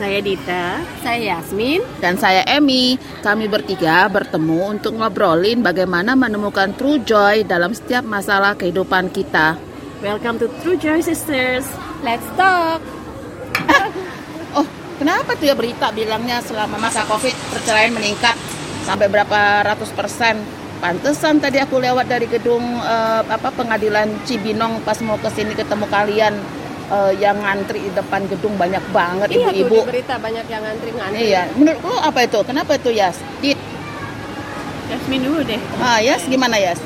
Saya Dita, saya Yasmin. Dan saya Emmy, kami bertiga bertemu untuk ngobrolin bagaimana menemukan true joy dalam setiap masalah kehidupan kita. Welcome to True Joy Sisters. Let's talk. Oh, kenapa tuh ya berita bilangnya selama masa Covid perceraian meningkat sampai berapa ratus persen? Pantesan tadi aku lewat dari gedung eh, apa pengadilan Cibinong pas mau ke sini ketemu kalian eh, yang ngantri di depan gedung banyak banget Iya tuh di ibu-ibu. berita banyak yang ngantri-ngantri. Iya, menurut lu apa itu? Kenapa itu Yas? Dit, Yasmin dulu deh. Ah, Yas gimana Yas?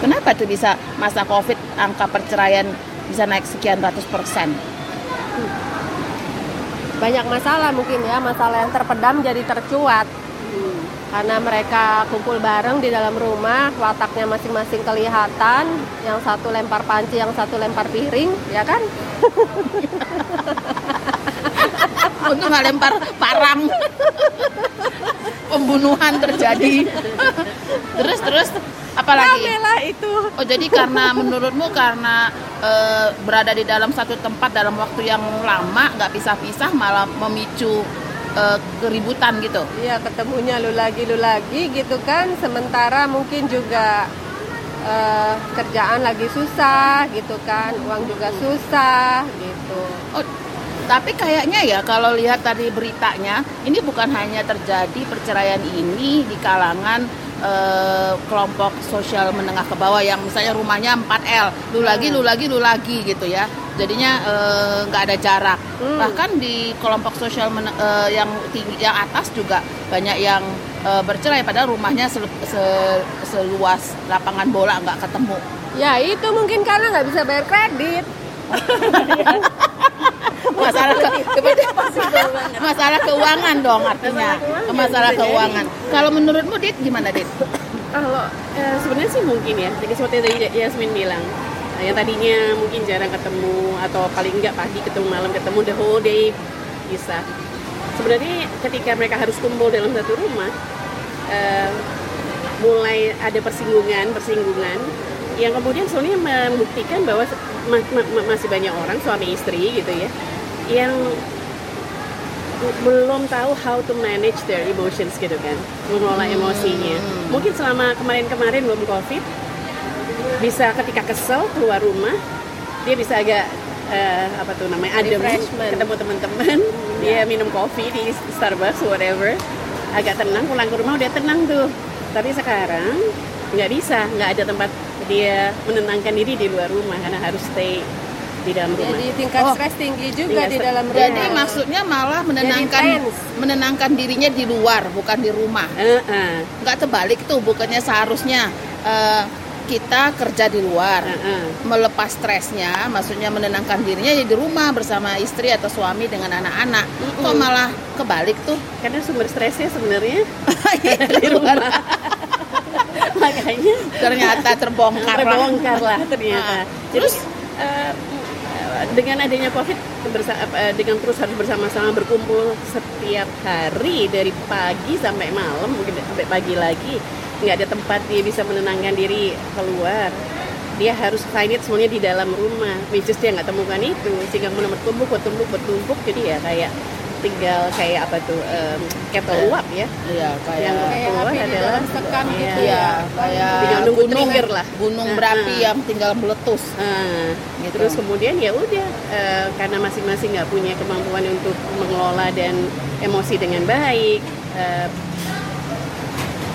Kenapa tuh bisa masa Covid angka perceraian bisa naik sekian ratus persen? Banyak masalah mungkin ya, masalah yang terpendam jadi tercuat. Karena mereka kumpul bareng di dalam rumah, wataknya masing-masing kelihatan. Yang satu lempar panci, yang satu lempar piring, ya kan? Untuk nggak lempar parang, pembunuhan terjadi. terus terus apalagi? Rame lah itu. Oh jadi karena menurutmu karena eh, berada di dalam satu tempat dalam waktu yang lama nggak pisah-pisah malah memicu eh, keributan gitu? Iya ketemunya lu lagi lu lagi gitu kan. Sementara mungkin juga eh, kerjaan lagi susah gitu kan. Uang juga susah gitu. Oh, tapi kayaknya ya kalau lihat tadi beritanya, ini bukan hanya terjadi perceraian ini di kalangan eh, kelompok sosial menengah ke bawah yang misalnya rumahnya 4L, lu lagi, lu lagi, lu lagi gitu ya. Jadinya eh, nggak ada jarak. Hmm. Bahkan di kelompok sosial men- eh, yang tinggi, yang atas juga banyak yang eh, bercerai padahal rumahnya sel- se- seluas lapangan bola nggak ketemu. ya itu mungkin karena nggak bisa bayar kredit masalah keuangan dong artinya. Masalah keuangan. Kalau menurutmu dit gimana dit? Kalau eh, sebenarnya sih mungkin ya, jadi seperti yang tadi Yasmin bilang, eh, yang tadinya mungkin jarang ketemu atau paling enggak pagi ketemu malam ketemu the whole day bisa. Sebenarnya ketika mereka harus kumpul dalam satu rumah, eh, mulai ada persinggungan, persinggungan yang kemudian sebenarnya membuktikan bahwa ma- ma- ma- masih banyak orang suami istri gitu ya yang belum tahu how to manage their emotions gitu kan. Mengelola emosinya. Mungkin selama kemarin-kemarin belum covid bisa ketika kesel keluar rumah dia bisa agak eh, apa tuh namanya adem ketemu teman-teman dia minum kopi di Starbucks whatever agak tenang pulang ke rumah udah tenang tuh. Tapi sekarang nggak bisa nggak ada tempat dia menenangkan diri di luar rumah karena harus stay di dalam rumah. jadi tingkat Oh. stres tinggi juga Tingkat di dalam rumah. Jadi maksudnya malah menenangkan menenangkan dirinya di luar bukan di rumah. Heeh, nggak terbalik tuh bukannya seharusnya eh, kita kerja di luar. Heeh. melepas stresnya maksudnya menenangkan dirinya ya di rumah bersama istri atau suami dengan anak-anak. Kok malah kebalik tuh? Karena sumber stresnya sebenarnya di luar. makanya ternyata terbongkar lah. terbongkar lah ternyata. Nah, Terus? eh, dengan adanya covid eh, dengan terus harus bersama-sama berkumpul setiap hari dari pagi sampai malam mungkin sampai pagi lagi nggak ada tempat dia bisa menenangkan diri keluar. Dia harus find it semuanya di dalam rumah which is dia nggak temukan itu sehingga kemudian bertumpuk bertumpuk bertumpuk jadi ya kayak tinggal kayak apa tuh em, kettle uap ya Iya, yang kayak Kayak keluar api di adalah sekam gitu Iya. Iya, kayak Tinggal nunggu gunung, trigger lah. gunung Nah, berapi nah. yang tinggal meletus. Ah, Gitu. Terus kemudian ya udah eh, karena masing-masing nggak punya kemampuan untuk mengelola dan emosi dengan baik. eh,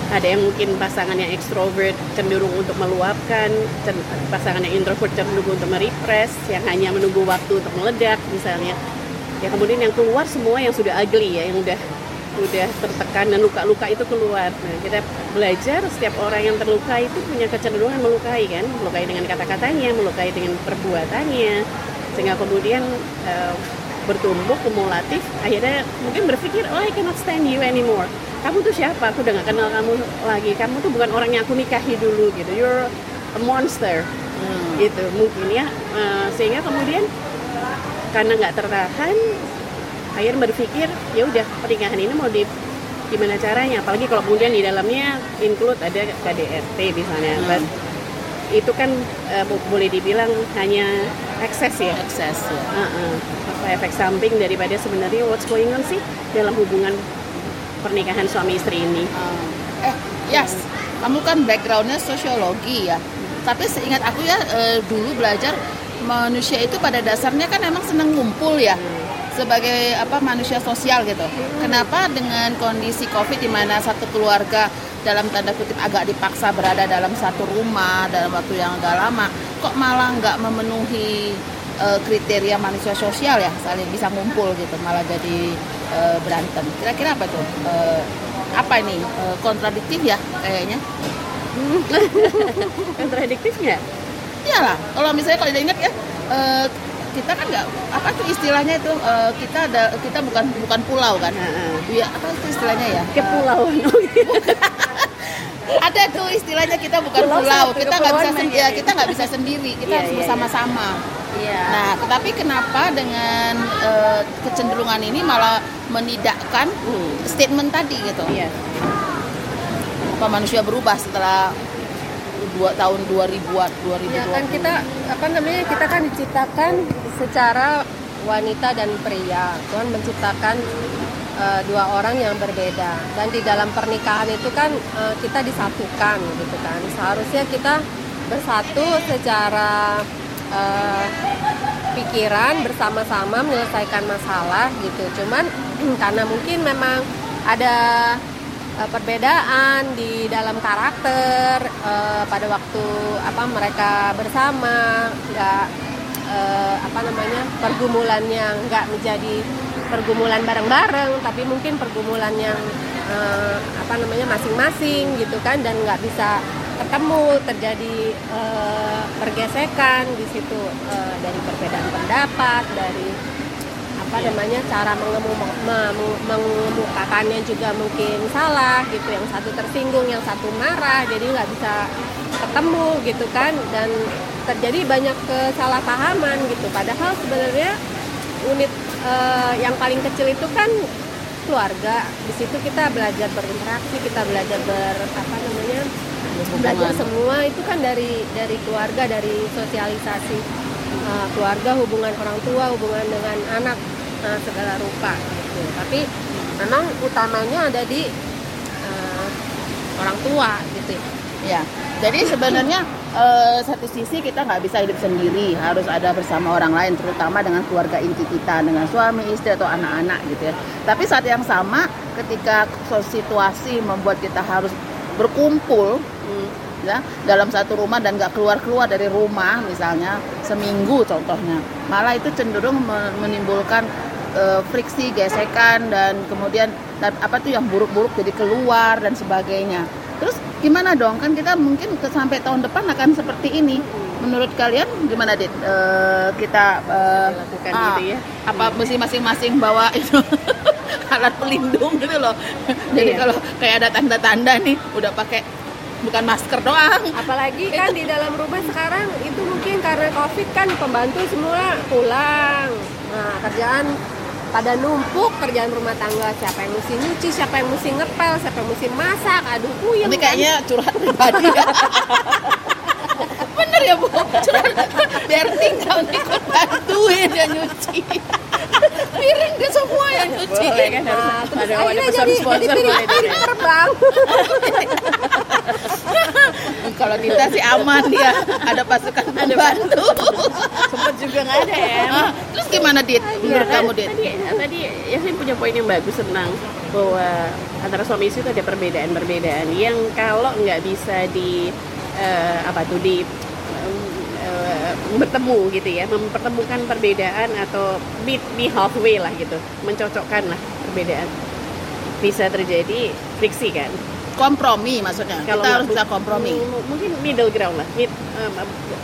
ada yang mungkin pasangan yang ekstrovert cenderung untuk meluapkan, pasangan yang introvert cenderung untuk merepress, yang hanya menunggu waktu untuk meledak misalnya. Ya kemudian yang keluar semua yang sudah ugly ya, yang udah udah tertekan dan luka-luka itu keluar. Nah, kita belajar setiap orang yang terluka itu punya kecenderungan melukai kan, melukai dengan kata-katanya, melukai dengan perbuatannya, sehingga kemudian eh, bertumbuk kumulatif akhirnya mungkin berpikir oh I cannot stand you anymore. Kamu tuh siapa? Aku udah gak kenal kamu lagi. Kamu tuh bukan orang yang aku nikahi dulu gitu. You're a monster. Hmm. gitu mungkin ya. Eh, sehingga kemudian karena nggak tertahan akhirnya berpikir ya udah pernikahan ini mau di gimana caranya apalagi kalau kemudian di dalamnya include ada KDRT misalnya Hmm. But itu kan bo- boleh dibilang hanya ekses ya Ekses ya. Uh-uh. apa efek samping daripada sebenarnya what's going on sih dalam hubungan pernikahan suami istri ini Eh, Yas, kamu kan backgroundnya sosiologi ya. Tapi seingat aku ya eh, dulu belajar manusia itu pada dasarnya kan emang seneng ngumpul ya sebagai apa manusia sosial gitu. Kenapa dengan kondisi COVID di mana satu keluarga dalam tanda kutip agak dipaksa berada dalam satu rumah dalam waktu yang agak lama, kok malah nggak memenuhi eh, kriteria manusia sosial ya, saling bisa ngumpul gitu, malah jadi eh, berantem. Kira-kira apa tuh? Eh, apa ini kontradiktif ya kayaknya? kontradiktif nggak Iyalah, kalau misalnya kalau diingat ya kita kan nggak apa tuh istilahnya itu eh, kita ada kita bukan bukan pulau kan? Heeh. Iya apa itu istilahnya ya? kepulauan oh, iya. Ada tuh istilahnya kita bukan Pulau pulau, kita nggak bisa kepulauan sendiri, ya, kita nggak bisa sendiri, kita Iya, harus iya. bersama-sama. Iya. Nah, tetapi kenapa dengan eh, kecenderungan ini malah menidakkan Hmm. statement tadi gitu? Iya. Apa manusia berubah setelah dua tahun 2000-an, 2020? Ya kan kita apa namanya kita kan diciptakan secara wanita dan pria. Tuhan menciptakan eh, dua orang yang berbeda dan di dalam pernikahan itu kan eh, kita disatukan gitu kan. Seharusnya kita bersatu secara eh, pikiran bersama-sama menyelesaikan masalah gitu. Cuman karena mungkin memang ada eh, perbedaan di dalam karakter eh, pada waktu apa mereka bersama nggak eh, apa namanya pergumulan yang nggak menjadi pergumulan bareng-bareng tapi mungkin pergumulan yang eh, apa namanya masing-masing gitu kan dan nggak bisa ketemu terjadi eh, pergesekan di situ eh, dari perbedaan pendapat dari apa namanya cara mengemukakannya juga mungkin salah gitu yang satu tersinggung yang satu marah jadi nggak bisa ketemu gitu kan dan terjadi banyak kesalahpahaman gitu. Padahal sebenarnya unit eh, yang paling kecil itu kan keluarga. Di situ kita belajar berinteraksi kita belajar ber apa namanya belajar semua. Itu kan dari dari keluarga dari sosialisasi uh, keluarga hubungan orang tua hubungan dengan anak uh, segala rupa gitu. Tapi memang utamanya ada di uh, orang tua gitu ya Ya, jadi sebenarnya eh, satu sisi kita nggak bisa hidup sendiri, harus ada bersama orang lain, terutama dengan keluarga inti kita, dengan suami, istri atau anak-anak gitu ya. Tapi saat yang sama, ketika situasi membuat kita harus berkumpul, ya dalam satu rumah dan nggak keluar-keluar dari rumah, misalnya seminggu contohnya, malah itu cenderung me- menimbulkan eh, friksi, gesekan dan kemudian apa tuh yang buruk-buruk jadi keluar dan sebagainya. Terus gimana dong? Kan kita mungkin ke sampai tahun depan akan seperti ini. Menurut kalian gimana, Dit? Eh, kita eh, Lakukan ah, gitu ya. Apa mesti masing-masing bawa itu alat pelindung gitu loh. Jadi Iya. kalau kayak ada tanda-tanda nih udah pakai bukan masker doang. apalagi kan di dalam rumah sekarang itu mungkin karena covid kan pembantu semua pulang nah kerjaan pada numpuk kerjaan rumah tangga siapa yang mesti nyuci siapa yang mesti ngepel siapa yang mesti masak aduh puyeng Ini kan. kayaknya curhat pribadi ya. Bener ya Bu? Curhat. Biar tinggal ikut bantuin dia nyuci. Piring dia semua yang nyuci. Boleh kan harus Nah, terus ada akhirnya jadi, jadi sponsor piring, boleh piring deh. terbang Kalau Dita sih aman dia. Ada pasukan pembantu. Sempet juga nggak ada ya. Ah, Terus gimana Dit? Menurut Iya, kamu Dit? Tadi, tadi Yasin punya poin yang bagus tentang bahwa antara suami istri itu ada perbedaan-perbedaan yang kalau nggak bisa di eh, apa tuh di em, eh, bertemu gitu ya, mempertemukan perbedaan atau meet me halfway lah gitu, mencocokkan lah perbedaan bisa terjadi friksi kan. Kompromi maksudnya. Kalau kita harus bisa kompromi. mungkin middle ground lah. Mid, um,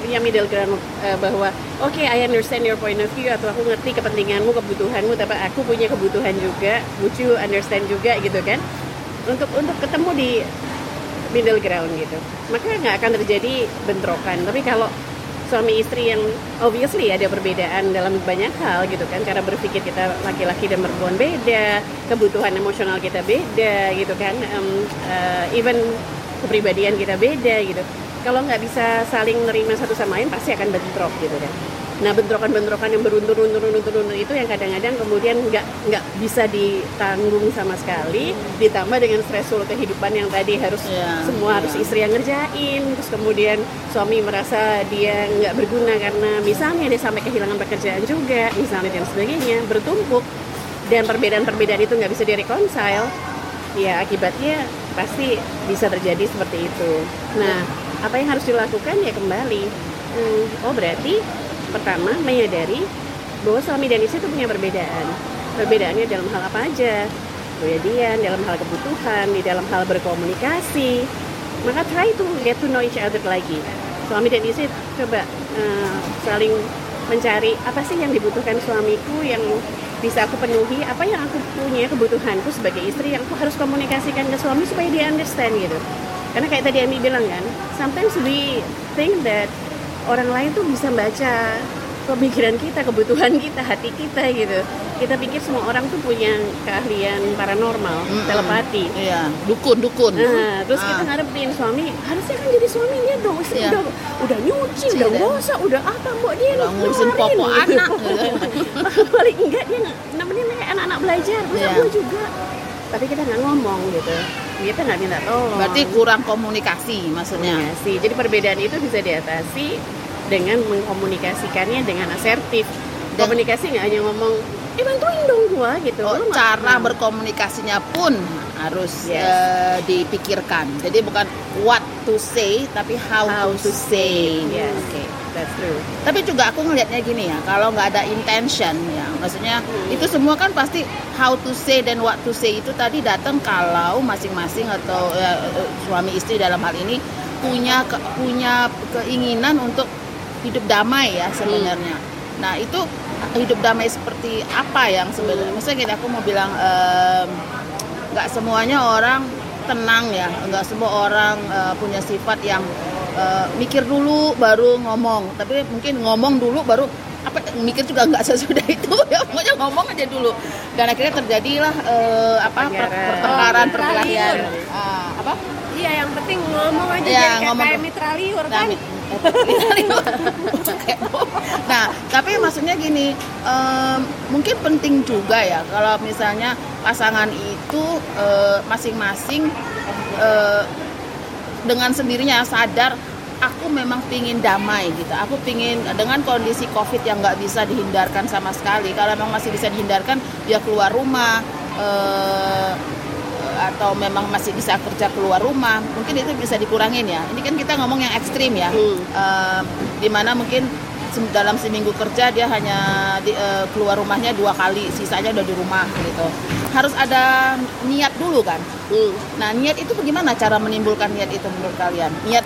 ya middle ground uh, bahwa oke I understand your point of view atau aku ngerti kepentinganmu kebutuhanmu tapi aku punya kebutuhan juga. Would you understand juga? Gitu kan. Untuk untuk ketemu di middle ground gitu. Maka nggak akan terjadi bentrokan. Tapi kalau suami istri yang obviously ada perbedaan dalam banyak hal gitu kan. Cara berpikir kita laki-laki dan perempuan beda kebutuhan emosional kita beda gitu kan. Em, eh, even kepribadian kita beda gitu. Kalau nggak bisa saling nerima satu sama lain pasti akan bentrok gitu kan nah bentrokan-bentrokan yang beruntun-untun-untun itu yang kadang-kadang kemudian nggak nggak bisa ditanggung sama sekali ditambah dengan stresful kehidupan yang tadi harus Iya, semua harus iya. istri yang ngerjain terus kemudian suami merasa dia nggak berguna karena misalnya dia sampai kehilangan pekerjaan juga misalnya dan sebagainya bertumpuk dan perbedaan-perbedaan itu nggak bisa direconcile ya akibatnya pasti bisa terjadi seperti itu. Nah apa yang harus dilakukan? Ya kembali. Hmm, oh berarti pertama menyadari bahwa suami dan istri itu punya perbedaan. Perbedaannya dalam hal apa aja? Kepribadian dalam hal kebutuhan di dalam hal berkomunikasi. Maka try to get to know each other lagi. Suami dan istri coba eh, saling mencari apa sih yang dibutuhkan suamiku yang bisa aku penuhi apa yang aku punya kebutuhanku sebagai istri yang aku harus komunikasikan ke suami supaya dia understand gitu. Karena kayak tadi Ami bilang kan sometimes we think that orang lain tuh bisa baca pemikiran kita, kebutuhan kita, hati kita gitu. Kita pikir semua orang tuh punya keahlian paranormal, Mm-mm. telepati. Iya, dukun dukun. Nah, terus Ah. kita ngarepin suami harusnya kan jadi suami dia dong, Iya. udah udah nyuci, Iya, udah gosok, udah apa mbok dia Udah ngurusin gitu. anak. Paling enggak dia nemenin anak-anak belajar, masa Iya. gue juga. Tapi kita nggak ngomong gitu, kita nggak minta tolong. Berarti kurang komunikasi maksudnya. komunikasi. Jadi perbedaan itu bisa diatasi dengan mengkomunikasikannya dengan asertif. Dan- Komunikasi nggak hanya ngomong, eh bantuin dong gua gitu. Oh, Lu cara berkomunikasinya pun harus Yes. eh, dipikirkan. Jadi bukan what to say tapi how, how to say. Yes, Oke. That's true. Tapi juga aku ngelihatnya gini ya, kalau nggak ada intention ya, maksudnya Hmm. itu semua kan pasti how to say dan what to say itu tadi datang kalau masing-masing atau ya, suami istri dalam hal ini punya ke- punya keinginan untuk hidup damai ya sebenarnya. Nah itu hidup damai seperti apa yang sebenarnya? Maksudnya gini, aku mau bilang nggak semuanya orang tenang ya, nggak semua orang eh, punya sifat yang eh, mikir dulu baru ngomong. Tapi mungkin ngomong dulu baru apa mikir juga nggak sesudah itu ya pokoknya ngomong aja dulu dan akhirnya terjadilah eh, apa per- Pertengkaran. Oh, perkelahian Ah, apa Iya, yang penting ngomong aja jadi kayak, ngomong. kayak mitra liur Nah, kan. nah, tapi maksudnya gini, em, mungkin penting juga ya kalau misalnya pasangan itu eh, masing-masing eh, dengan sendirinya sadar aku memang pingin damai gitu. Aku pingin dengan kondisi COVID yang nggak bisa dihindarkan sama sekali. Kalau memang masih bisa dihindarkan, dia keluar rumah. eh, atau memang masih bisa kerja keluar rumah mungkin itu bisa dikurangin ya ini kan kita ngomong yang ekstrim ya Hmm. Eh, di mana mungkin dalam seminggu kerja dia hanya di- eh, keluar rumahnya dua kali sisanya udah di rumah gitu harus ada niat dulu kan Hmm. nah niat itu bagaimana cara menimbulkan niat itu menurut kalian niat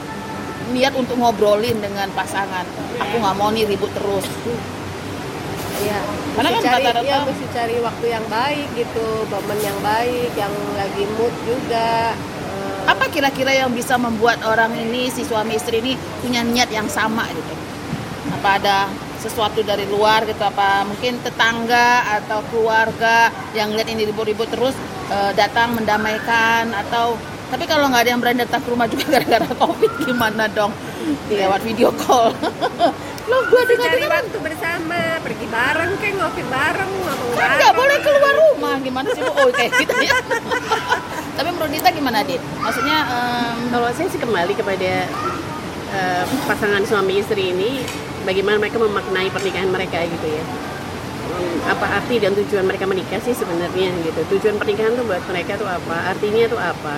niat untuk ngobrolin dengan pasangan aku nggak mau nih ribut terus Iya. Karena Mesti kan cari, rata-rata- ya, mesti cari waktu yang baik gitu, momen yang baik, yang lagi mood juga. Apa kira-kira yang bisa membuat orang ini si suami istri ini punya niat yang sama gitu apa ada sesuatu dari luar gitu apa mungkin tetangga atau keluarga yang lihat ini ribut-ribut terus eh, datang mendamaikan atau tapi kalau nggak ada yang berani datang ke rumah juga gara-gara covid gimana dong? Lewat video call. Lo gue mesti dengar dengar. waktu bersama, pergi bareng kayak ngopi bareng, ngomong kan nggak boleh keluar rumah gimana sih lo oh kayak gitu ya. Tapi menurut Dita gimana dit? Maksudnya em, Kalau saya sih kembali kepada eh, pasangan suami istri ini, bagaimana mereka memaknai pernikahan mereka gitu ya. Hmm, Apa arti dan tujuan mereka menikah sih sebenarnya gitu. Tujuan pernikahan tuh buat mereka tuh apa? Artinya tuh apa?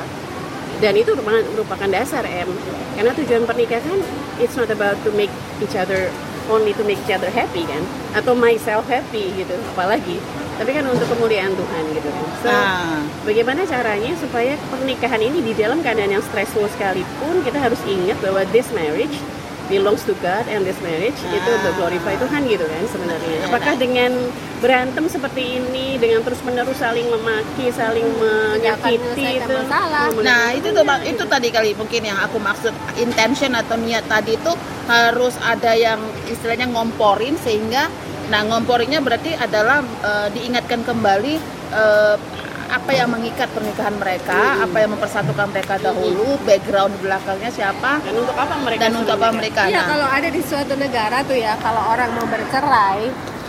Dan itu merupakan, merupakan dasar M. Karena tujuan pernikahan it's not about to make each other only to make each other happy kan, atau myself happy gitu. Apalagi tapi kan untuk kemuliaan Tuhan gitu kan. So, Nah. bagaimana caranya supaya pernikahan ini di dalam keadaan yang stressful sekalipun kita harus ingat bahwa this marriage belongs to God and this marriage itu Ah. untuk glorify Tuhan gitu kan sebenarnya. Apakah dengan berantem seperti ini dengan terus menerus saling memaki, saling menyakiti menyelesaikan itu masalah. Nah itu tuh Bang, itu tadi kali mungkin yang aku maksud intention atau niat tadi itu harus ada yang istilahnya ngomporin sehingga nah ngomporinnya berarti adalah eh, diingatkan kembali eh, apa yang mengikat pernikahan mereka, apa yang mempersatukan mereka dahulu, background belakangnya siapa dan untuk apa mereka dan untuk apa mereka. Iya, Nah, kalau ada di suatu negara tuh ya, kalau orang mau bercerai,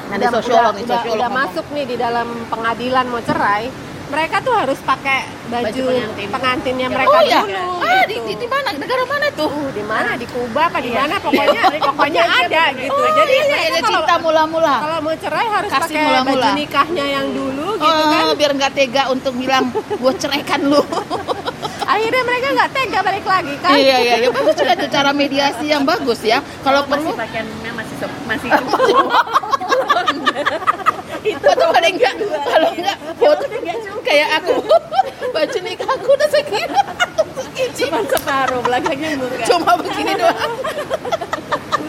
Nah, sosiolog udah, sosiolog udah ngomong. masuk nih di dalam pengadilan mau cerai, mereka tuh harus pakai baju, Baju pengantin. pengantinnya Ya, mereka oh ya, dulu. ah di, gitu. di, di mana negara mana tuh? Uh, di mana? Di Kuba apa di Iya. mana? Pokoknya pokoknya ada gitu. Oh, Jadi iya, mereka kalau- cinta mula-mula. Kalau mau cerai harus Kasih pakai mula-mula. baju nikahnya yang dulu gitu Oh, kan. biar nggak tega untuk bilang gue ceraikan lu. Akhirnya mereka nggak tega balik lagi kan. Iya iya iya bagus juga tuh cara mediasi yang bagus ya. Kalau perlu masih pakaiannya masih sep- masih foto paling enggak kalau enggak foto kayak aku baju nikah aku udah segini cuma separuh belakangnya bukan. cuma begini doang.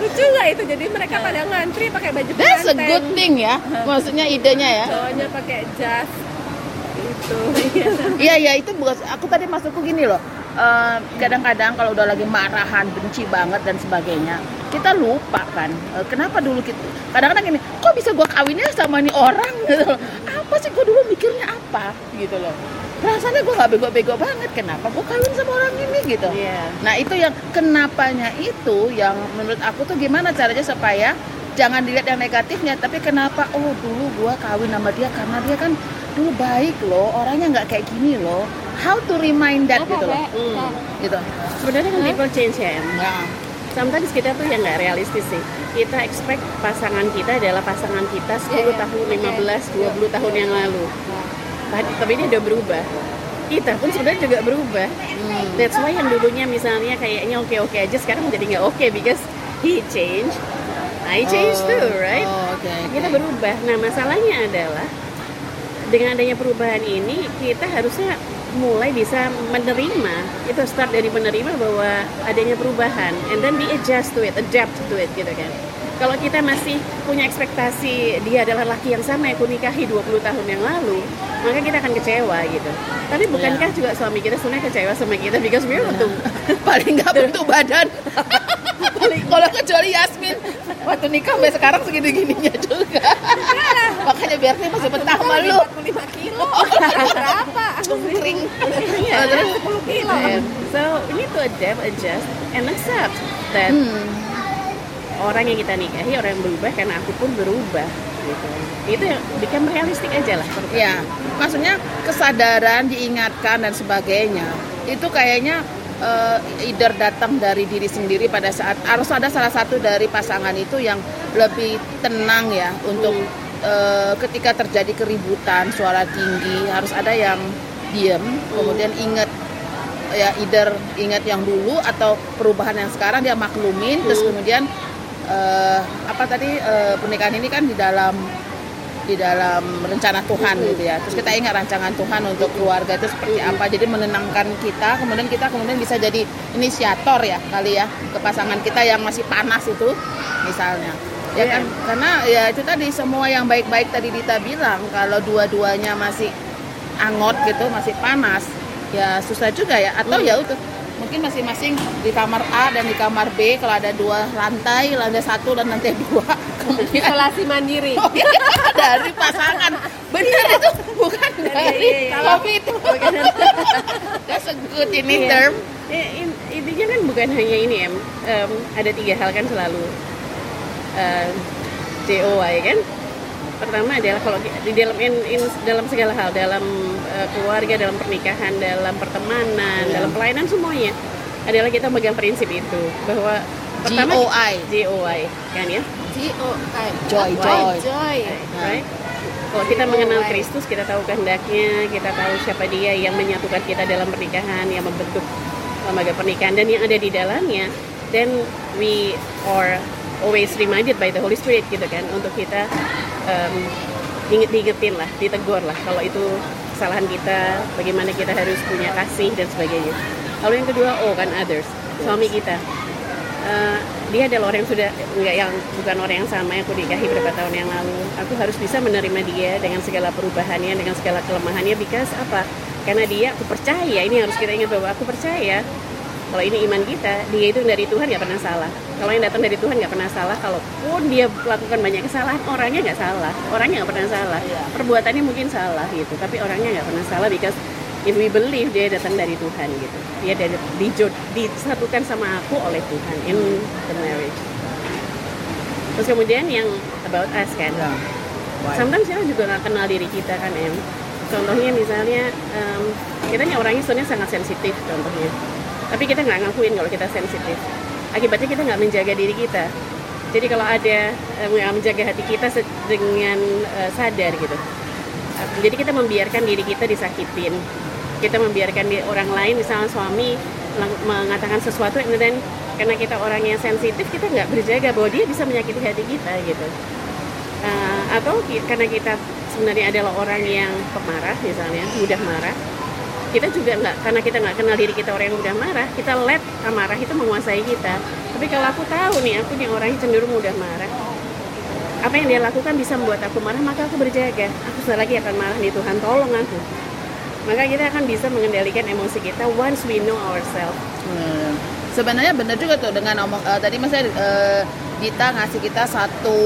Lucu nggak itu? Jadi mereka pada ngantri pakai baju That's a good thing ya. Maksudnya idenya ya. Cowoknya pakai jas. Itu. Iya iya itu bukan aku tadi masukku gini loh. Eh, kadang-kadang kalau udah lagi marahan, benci banget dan sebagainya, kita lupa kan. eh, kenapa dulu kita kadang-kadang gini, kok bisa gua kawinnya sama nih orang gitu loh. Apa sih gua dulu mikirnya apa gitu loh. Rasanya gua nggak bego-bego banget. Kenapa gua kawin sama orang ini gitu. Iya. Nah itu yang kenapanya itu yang menurut aku tuh gimana caranya supaya jangan dilihat yang negatifnya, tapi kenapa oh dulu gua kawin sama dia karena dia kan dulu baik loh, orangnya nggak kayak gini loh. How to remind that gitu loh, Hmm. gitu. Sebenarnya kan people change ya. Em. Ya. Sometimes kita tuh yang nggak realistis sih. Kita expect pasangan kita adalah pasangan kita 10 Iya, iya. tahun, 15, 20 tahun yang lalu. Tapi- Tapi ini udah berubah. Kita pun sebenarnya juga berubah. That's why yang dulunya misalnya kayaknya oke-oke aja sekarang jadi nggak oke because he changed. I changed too, right? Oh, oke. oke. Kita berubah. Nah, masalahnya adalah dengan adanya perubahan ini kita harusnya mulai bisa menerima itu start dari menerima bahwa adanya perubahan and then we adjust to it, adapt to it gitu kan. Kalau kita masih punya ekspektasi dia adalah laki yang sama yang aku nikahi 20 tahun yang lalu, maka kita akan kecewa gitu. Tapi bukankah juga suami kita sebenarnya kecewa sama kita because we're untuk Paling nggak bentuk badan. Kalau kecuali Yasmin, waktu nikah sampai sekarang segini-gininya juga. Makanya biar dia masih betah malu. 45 kilo. Berapa? Cungkring. Iya. Oh, terus 10 kilo. So we need to adapt, adjust, and accept that Hmm. Orang yang kita nikahi orang yang berubah karena aku pun berubah gitu. Itu yang bikin realistik aja lah. Ya, maksudnya kesadaran, diingatkan dan sebagainya. Itu kayaknya eh, either datang dari diri sendiri pada saat harus ada salah satu dari pasangan itu yang lebih tenang ya untuk eh, ketika terjadi keributan, suara tinggi harus ada yang diem, kemudian ingat ya either ingat yang dulu atau perubahan yang sekarang dia maklumin terus kemudian eh, apa tadi eh, pernikahan ini kan di dalam di dalam rencana Tuhan gitu ya. Terus kita ingat rancangan Tuhan untuk keluarga itu seperti apa. Jadi menenangkan kita, kemudian kita kemudian bisa jadi inisiator ya kali ya ke pasangan kita yang masih panas itu misalnya. Ya Iya. kan karena ya itu tadi semua yang baik-baik tadi Dita bilang kalau dua-duanya masih angot gitu, masih panas, ya susah juga ya. Atau ya udah mungkin masing-masing di kamar A dan di kamar B kalau ada dua lantai, lantai satu dan lantai dua kemudian Isolasi mandiri. Oh, iya. dari pasangan benar itu bukan dari iya, iya. covid that's a good ini Iya. term Ya, in- intinya kan bukan hanya ini em, Em, ada tiga hal kan selalu Em, JOY kan. Pertama adalah kalau di dalam in, in- dalam segala hal, dalam eh, keluarga, dalam pernikahan, dalam pertemanan, Iya. dalam pelayanan semuanya adalah kita megang prinsip itu bahwa pertama GOI. JOY kan ya. G O I. Joy, joy. Joy. right? Kalau kita mengenal Kristus, kita tahu kehendaknya, kita tahu siapa dia yang menyatukan kita dalam pernikahan, yang membentuk lembaga pernikahan dan yang ada di dalamnya, then we are always reminded by the Holy Spirit gitu kan untuk kita um, diinget diingetin lah ditegur lah kalau itu kesalahan kita bagaimana kita harus punya kasih dan sebagainya. Lalu yang kedua oh kan others suami kita. Eh, dia adalah orang yang sudah enggak yang bukan orang yang sama yang aku nikahi beberapa tahun yang lalu. Aku harus bisa menerima dia dengan segala perubahannya dengan segala kelemahannya because apa? Karena dia aku percaya ini harus kita ingat bahwa aku percaya kalau ini iman kita dia itu dari Tuhan nggak pernah salah. Kalau yang datang dari Tuhan nggak pernah salah kalaupun dia melakukan banyak kesalahan orangnya nggak salah. Orangnya nggak pernah salah. Perbuatannya mungkin salah gitu tapi orangnya nggak pernah salah because if we believe dia datang dari Tuhan gitu. Dia dari dijod, disatukan sama aku oleh Tuhan in the marriage. Terus kemudian yang about us kan. Sometimes kita juga nggak kenal diri kita kan em. Contohnya misalnya em, kita nih orangnya sebenarnya sangat sensitif contohnya tapi kita nggak ngakuin kalau kita sensitif. Akibatnya kita nggak menjaga diri kita. Jadi kalau ada eh, yang menjaga hati kita dengan eh, sadar gitu. Jadi kita membiarkan diri kita disakitin. Kita membiarkan di orang lain misalnya suami mengatakan sesuatu then karena kita orang yang sensitif kita nggak berjaga bahwa dia bisa menyakiti hati kita gitu. Uh, atau karena kita sebenarnya adalah orang yang pemarah misalnya mudah marah kita juga nggak karena kita nggak kenal diri kita orang yang mudah marah kita let amarah itu menguasai kita. Tapi kalau aku tahu nih aku nih orang yang cenderung mudah marah apa yang dia lakukan bisa membuat aku marah maka aku berjaga. Aku sekali lagi akan marah nih Tuhan tolong aku. Maka kita akan bisa mengendalikan emosi kita once we know ourselves. Hmm. Sebenarnya benar juga tuh dengan omong eh, tadi mas eh, Dita ngasih kita satu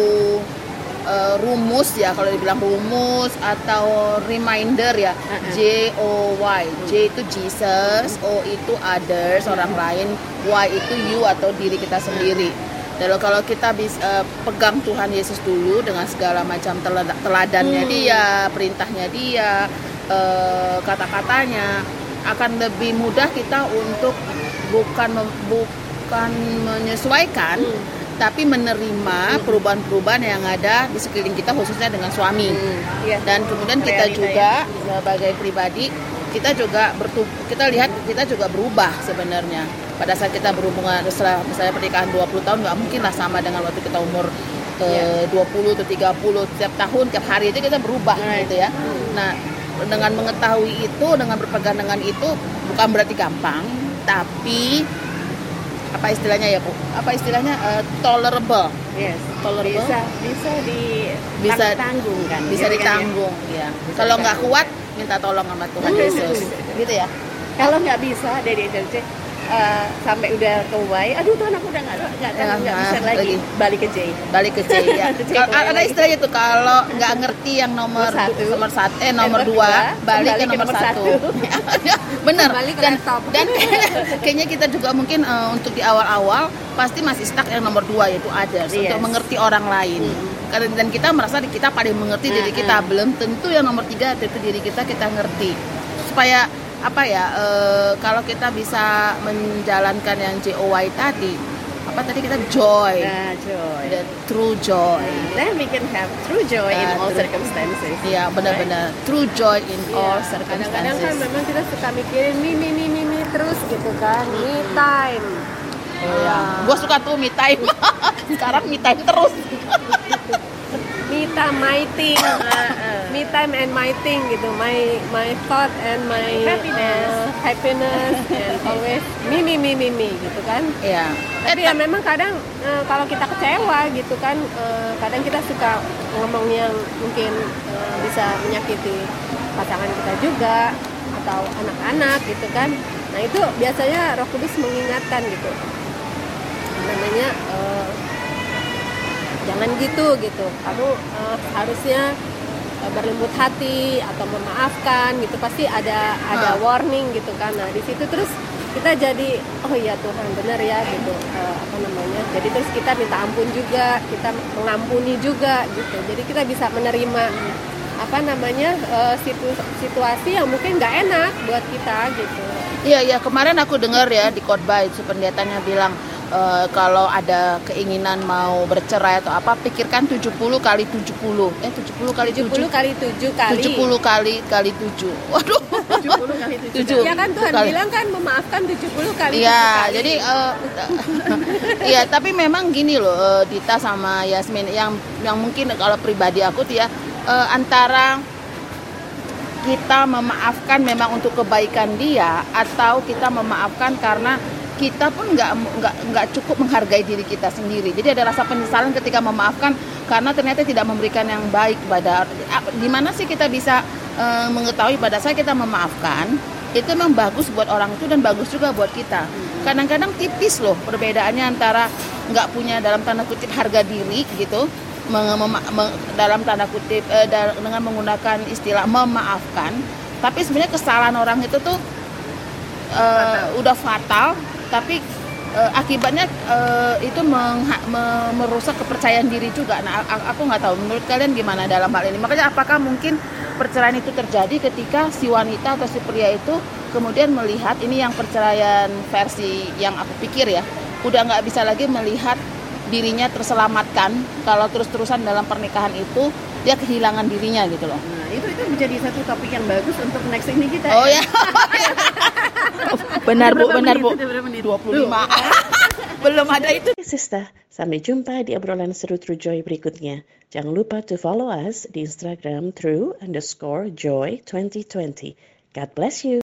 eh, rumus ya kalau dibilang rumus atau reminder ya. Uh-uh. J O Y. J itu Jesus O itu others orang lain. Y itu you atau diri kita sendiri. Lalu kalau kita bisa pegang Tuhan Yesus dulu dengan segala macam telada- teladannya dia, perintahnya dia, eh, kata-katanya, akan lebih mudah kita untuk bukan bukan menyesuaikan, tapi menerima perubahan-perubahan yang ada di sekeliling kita khususnya dengan suami. Iya. Dan kemudian kita Realita juga sebagai pribadi kita juga bertu kita lihat kita juga berubah sebenarnya pada saat kita berhubungan setelah misalnya pernikahan 20 tahun nggak mungkin lah sama dengan waktu kita umur eh, 20 atau 30 setiap tahun tiap hari itu kita berubah Right. gitu ya nah dengan mengetahui itu dengan berpegang dengan itu bukan berarti gampang tapi apa istilahnya ya bu? Apa istilahnya Eh, tolerable. Yes. Tolerable. bisa bisa di Bisa- tanggung kan? bisa Gitu kan ya? ditanggung ya kalau nggak kuat minta tolong sama Tuhan Yesus. gitu ya? Kalau nggak bisa dari SLC eh, sampai udah ke Y aduh Tuhan aku udah nggak nggak Ya, nggak bisa nah, lagi. lagi. balik ke J balik ke C ya. Ke ada istilahnya tuh kalau nggak ngerti yang nomor Nomor satu. nomor satu eh nomor Nomor dua, dua, balik ke nomor nomor satu. satu. Bener. Kembali ke dan laptop. dan kayaknya kita juga mungkin eh, untuk di awal-awal pasti masih stuck yang nomor dua yaitu others Yes. untuk mengerti orang lain. Karena dan kita merasa di- kita paling mengerti diri Mm-mm. kita belum tentu yang nomor tiga itu diri kita kita ngerti supaya apa ya eh, kalau kita bisa menjalankan yang JOY tadi apa tadi kita joy nah joy the true joy then we can have true joy in Ah, all true. circumstances Iya benar-benar true joy in all Iya, Kadang-kadang kan circumstances. memang kita suka mikirin mi mi mi mi, mi terus gitu kan, me time. Iya. Ah. Gue suka tuh me time. Sekarang me time terus. Me time, my thing. me time and my thing gitu, my my thought and my Happiness. uh, happiness and always me me me me me gitu kan. Iya. Tapi ya memang kadang eh, kalau kita kecewa gitu kan, eh, kadang kita suka ngomong yang mungkin eh, bisa menyakiti pasangan kita juga atau anak-anak gitu kan. Nah itu biasanya Roh Kudus mengingatkan gitu, namanya eh, jangan gitu gitu. Kamu eh, harusnya eh, berlembut hati atau memaafkan gitu. Pasti ada ada Ah. warning gitu kan. Nah di situ terus kita jadi oh iya Tuhan benar ya gitu eh, apa namanya jadi terus kita minta ampun juga kita mengampuni juga gitu jadi kita bisa menerima apa namanya eh, situ- situasi yang mungkin nggak enak buat kita gitu Iya iya kemarin aku dengar ya di khotbah itu pendetanya bilang eh, kalau ada keinginan mau bercerai atau apa pikirkan 70 kali 70 eh 70 kali 70 70 kali 7 kali 70 kali kali 7 waduh 70 kali 7 Tujuh. ya kan Tuhan Kali. bilang kan memaafkan 70 kali Iya, 7 kali. jadi eh, iya, tapi memang gini loh, eh, Dita sama Yasmin yang yang mungkin kalau pribadi aku tuh ya eh, antara kita memaafkan memang untuk kebaikan dia atau kita memaafkan karena kita pun nggak nggak nggak cukup menghargai diri kita sendiri. Jadi ada rasa penyesalan ketika memaafkan karena ternyata tidak memberikan yang baik pada. Di mana sih kita bisa eh, mengetahui pada saat kita memaafkan itu memang bagus buat orang itu dan bagus juga buat kita. Kadang-kadang tipis loh perbedaannya antara nggak punya dalam tanda kutip harga diri gitu mem- mem- mem- dalam tanda kutip da- dengan menggunakan istilah memaafkan tapi sebenarnya kesalahan orang itu tuh eh, udah fatal tapi eh, akibatnya eh, itu mengha- me- merusak kepercayaan diri juga nah aku nggak tahu menurut kalian gimana dalam hal ini makanya apakah mungkin perceraian itu terjadi ketika si wanita atau si pria itu kemudian melihat ini yang perceraian versi yang aku pikir ya udah nggak bisa lagi melihat dirinya terselamatkan kalau terus-terusan dalam pernikahan itu dia kehilangan dirinya gitu loh. Nah, itu itu menjadi satu topik yang bagus untuk next ini kita. Oh ya. benar Bu, benar? Bu. Itu berapa menit? 25. Belum ada itu. Sister, sampai jumpa di obrolan seru True Joy berikutnya. Jangan lupa to follow us di Instagram through underscore joy 2020. God bless you.